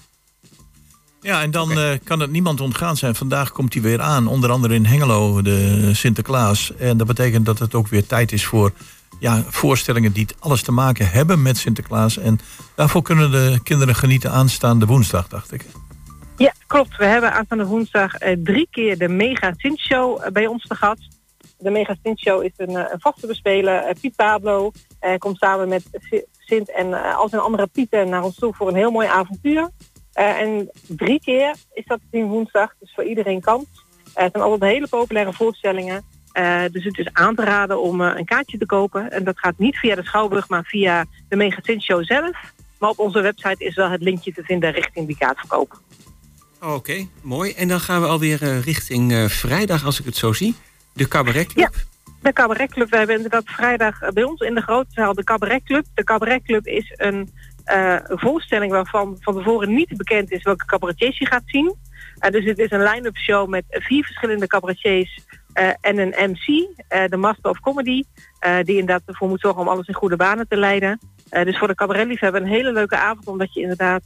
Ja, en dan eh, kan het niemand ontgaan zijn. Vandaag komt hij weer aan, onder andere in Hengelo, de Sinterklaas. En dat betekent dat het ook weer tijd is voor ja, voorstellingen die alles te maken hebben met Sinterklaas. En daarvoor kunnen de kinderen genieten aanstaande woensdag, dacht ik. Ja, klopt. We hebben aanstaande woensdag eh, drie keer de Mega Sint Show bij ons te gast. De Mega Sint Show is een, eh, vaste bespeler. Eh, Piet Pablo komt samen met Si- Sint en eh, al zijn andere Pieten naar ons toe voor een heel mooi avontuur. En drie keer is dat zien woensdag, dus voor iedereen kans. Het zijn altijd hele populaire voorstellingen. Dus het is aan te raden om een kaartje te kopen. En dat gaat niet via de Schouwburg, maar via de Mega Show zelf. Maar op onze website is wel het linkje te vinden richting die kaartverkoop. Oké, mooi. En dan gaan we alweer eh, richting vrijdag, als ik het zo zie. De Cabaretclub. De Cabaret Club, we hebben inderdaad vrijdag bij ons in de grote zaal de Cabaret Club. De Cabaret Club is een, eh, voorstelling waarvan van tevoren niet bekend is welke cabaretiers je gaat zien. Eh, dus het is een line-up show met vier verschillende cabaretiers eh, en een MC, de Master of Comedy, die inderdaad ervoor moet zorgen om alles in goede banen te leiden. Dus voor de cabaretliefhebber een hele leuke avond, omdat je inderdaad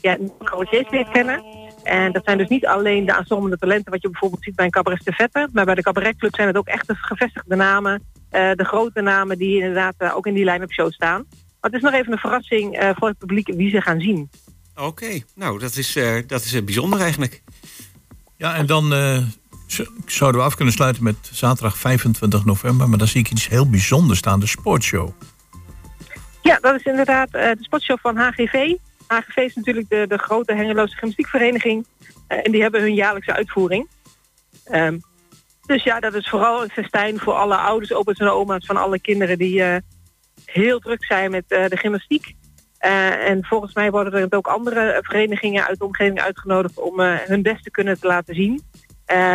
ja, cabaretiers leert kennen. En dat zijn dus niet alleen de aanstormende talenten wat je bijvoorbeeld ziet bij een cabaret de Vette. Maar bij de cabaretclub zijn het ook echt de gevestigde namen. eh, de grote namen die inderdaad eh, ook in die line-up show staan. Maar het is nog even een verrassing eh, voor het publiek wie ze gaan zien. Oké, nou dat is, eh, dat is bijzonder eigenlijk. Ja, en dan eh, zouden we af kunnen sluiten met zaterdag 25 november. Maar dan zie ik iets heel bijzonders staan, de sportshow. Ja, dat is inderdaad eh, de sportshow van HGV. HGV is natuurlijk de, de grote Hengeloze gymnastiekvereniging. Eh, en die hebben hun jaarlijkse uitvoering. Ehm, dus ja, dat is vooral een festijn voor alle ouders, opa's en oma's van alle kinderen die eh, heel druk zijn met eh, de gymnastiek. En volgens mij worden er ook andere verenigingen uit de omgeving uitgenodigd om hun best te kunnen te laten zien.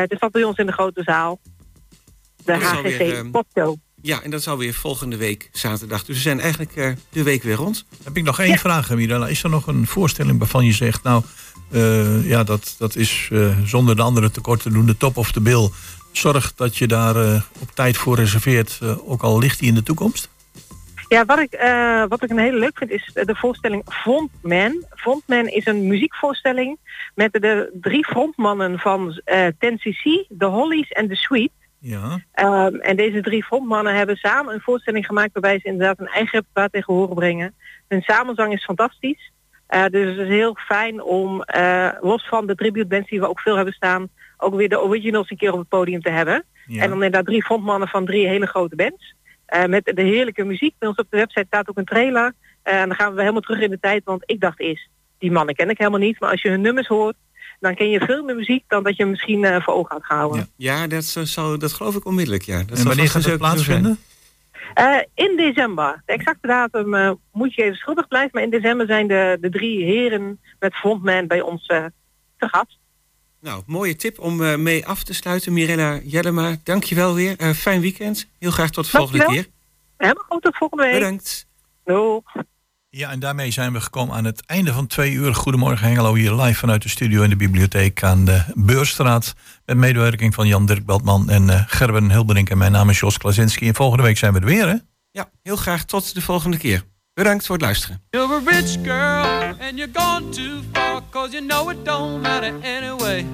Dus dat bij ons in de grote zaal. De Dat is Ja, en dat is alweer volgende week zaterdag. Dus we zijn eigenlijk eh, de week weer rond. Heb ik nog één vraag, Mirella. Is er nog een voorstelling waarvan je zegt, nou, eh, ja, dat, dat is eh, zonder de andere tekort te doen, de top of de bill. Zorg dat je daar eh, op tijd voor reserveert, eh, ook al ligt die in de toekomst. Ja, wat ik, eh, wat ik een hele leuk vind is de voorstelling Frontman. Frontman is een muziekvoorstelling met de drie frontmannen van eh 10cc, de Hollies en de Sweet. Ja. Ehm, en deze drie frontmannen hebben samen een voorstelling gemaakt waarbij ze inderdaad een eigen repertoire tegen horen brengen. Hun samenzang is fantastisch. Eh, dus het is heel fijn om, eh, los van de tribute bands die we ook veel hebben staan, ook weer de originals een keer op het podium te hebben. Ja. En dan inderdaad drie frontmannen van drie hele grote bands. Eh, met de heerlijke muziek. Bij ons op de website staat ook een trailer. En dan gaan we helemaal terug in de tijd. Want ik dacht eerst, die mannen ken ik helemaal niet. Maar als je hun nummers hoort, dan ken je veel meer muziek dan dat je misschien eh, voor ogen had gehouden. Ja, dat, zo- zou, dat geloof ik onmiddellijk, ja. Dat en wanneer gaat zo zijn. plaatsvinden? Eh, in december. De exacte datum eh, moet je even schuldig blijven. Maar in december zijn de, de drie heren met frontman bij ons te gast. Nou, mooie tip om eh, mee af te sluiten. Mirella Jellema, dankjewel weer. Eh, fijn weekend. Heel graag tot de volgende Dankjewel. keer. Helemaal goed, tot volgende week. Bedankt. Doei. Ja, en daarmee zijn we gekomen aan het einde van twee uur. Goedemorgen Hengelo, hier live vanuit de studio in de bibliotheek aan de Beurstraat. Met medewerking van Jan Dirk Beltman en eh, Gerben Hilberink. En mijn naam is Jos Klasinski. En volgende week zijn we er weer, hè? Ja, heel graag tot de volgende keer. Bedankt voor het luisteren. You're a rich girl and you're gone too far cause you know it don't matter anyway.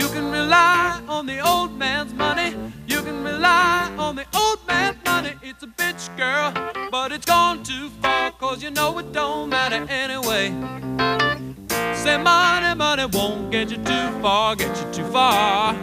You can rely on the old man's money. You can rely on the old man's money. It's a bitch girl, but it's gone too far cause you know it don't matter anyway. Say money, money won't get you too far, get you too far.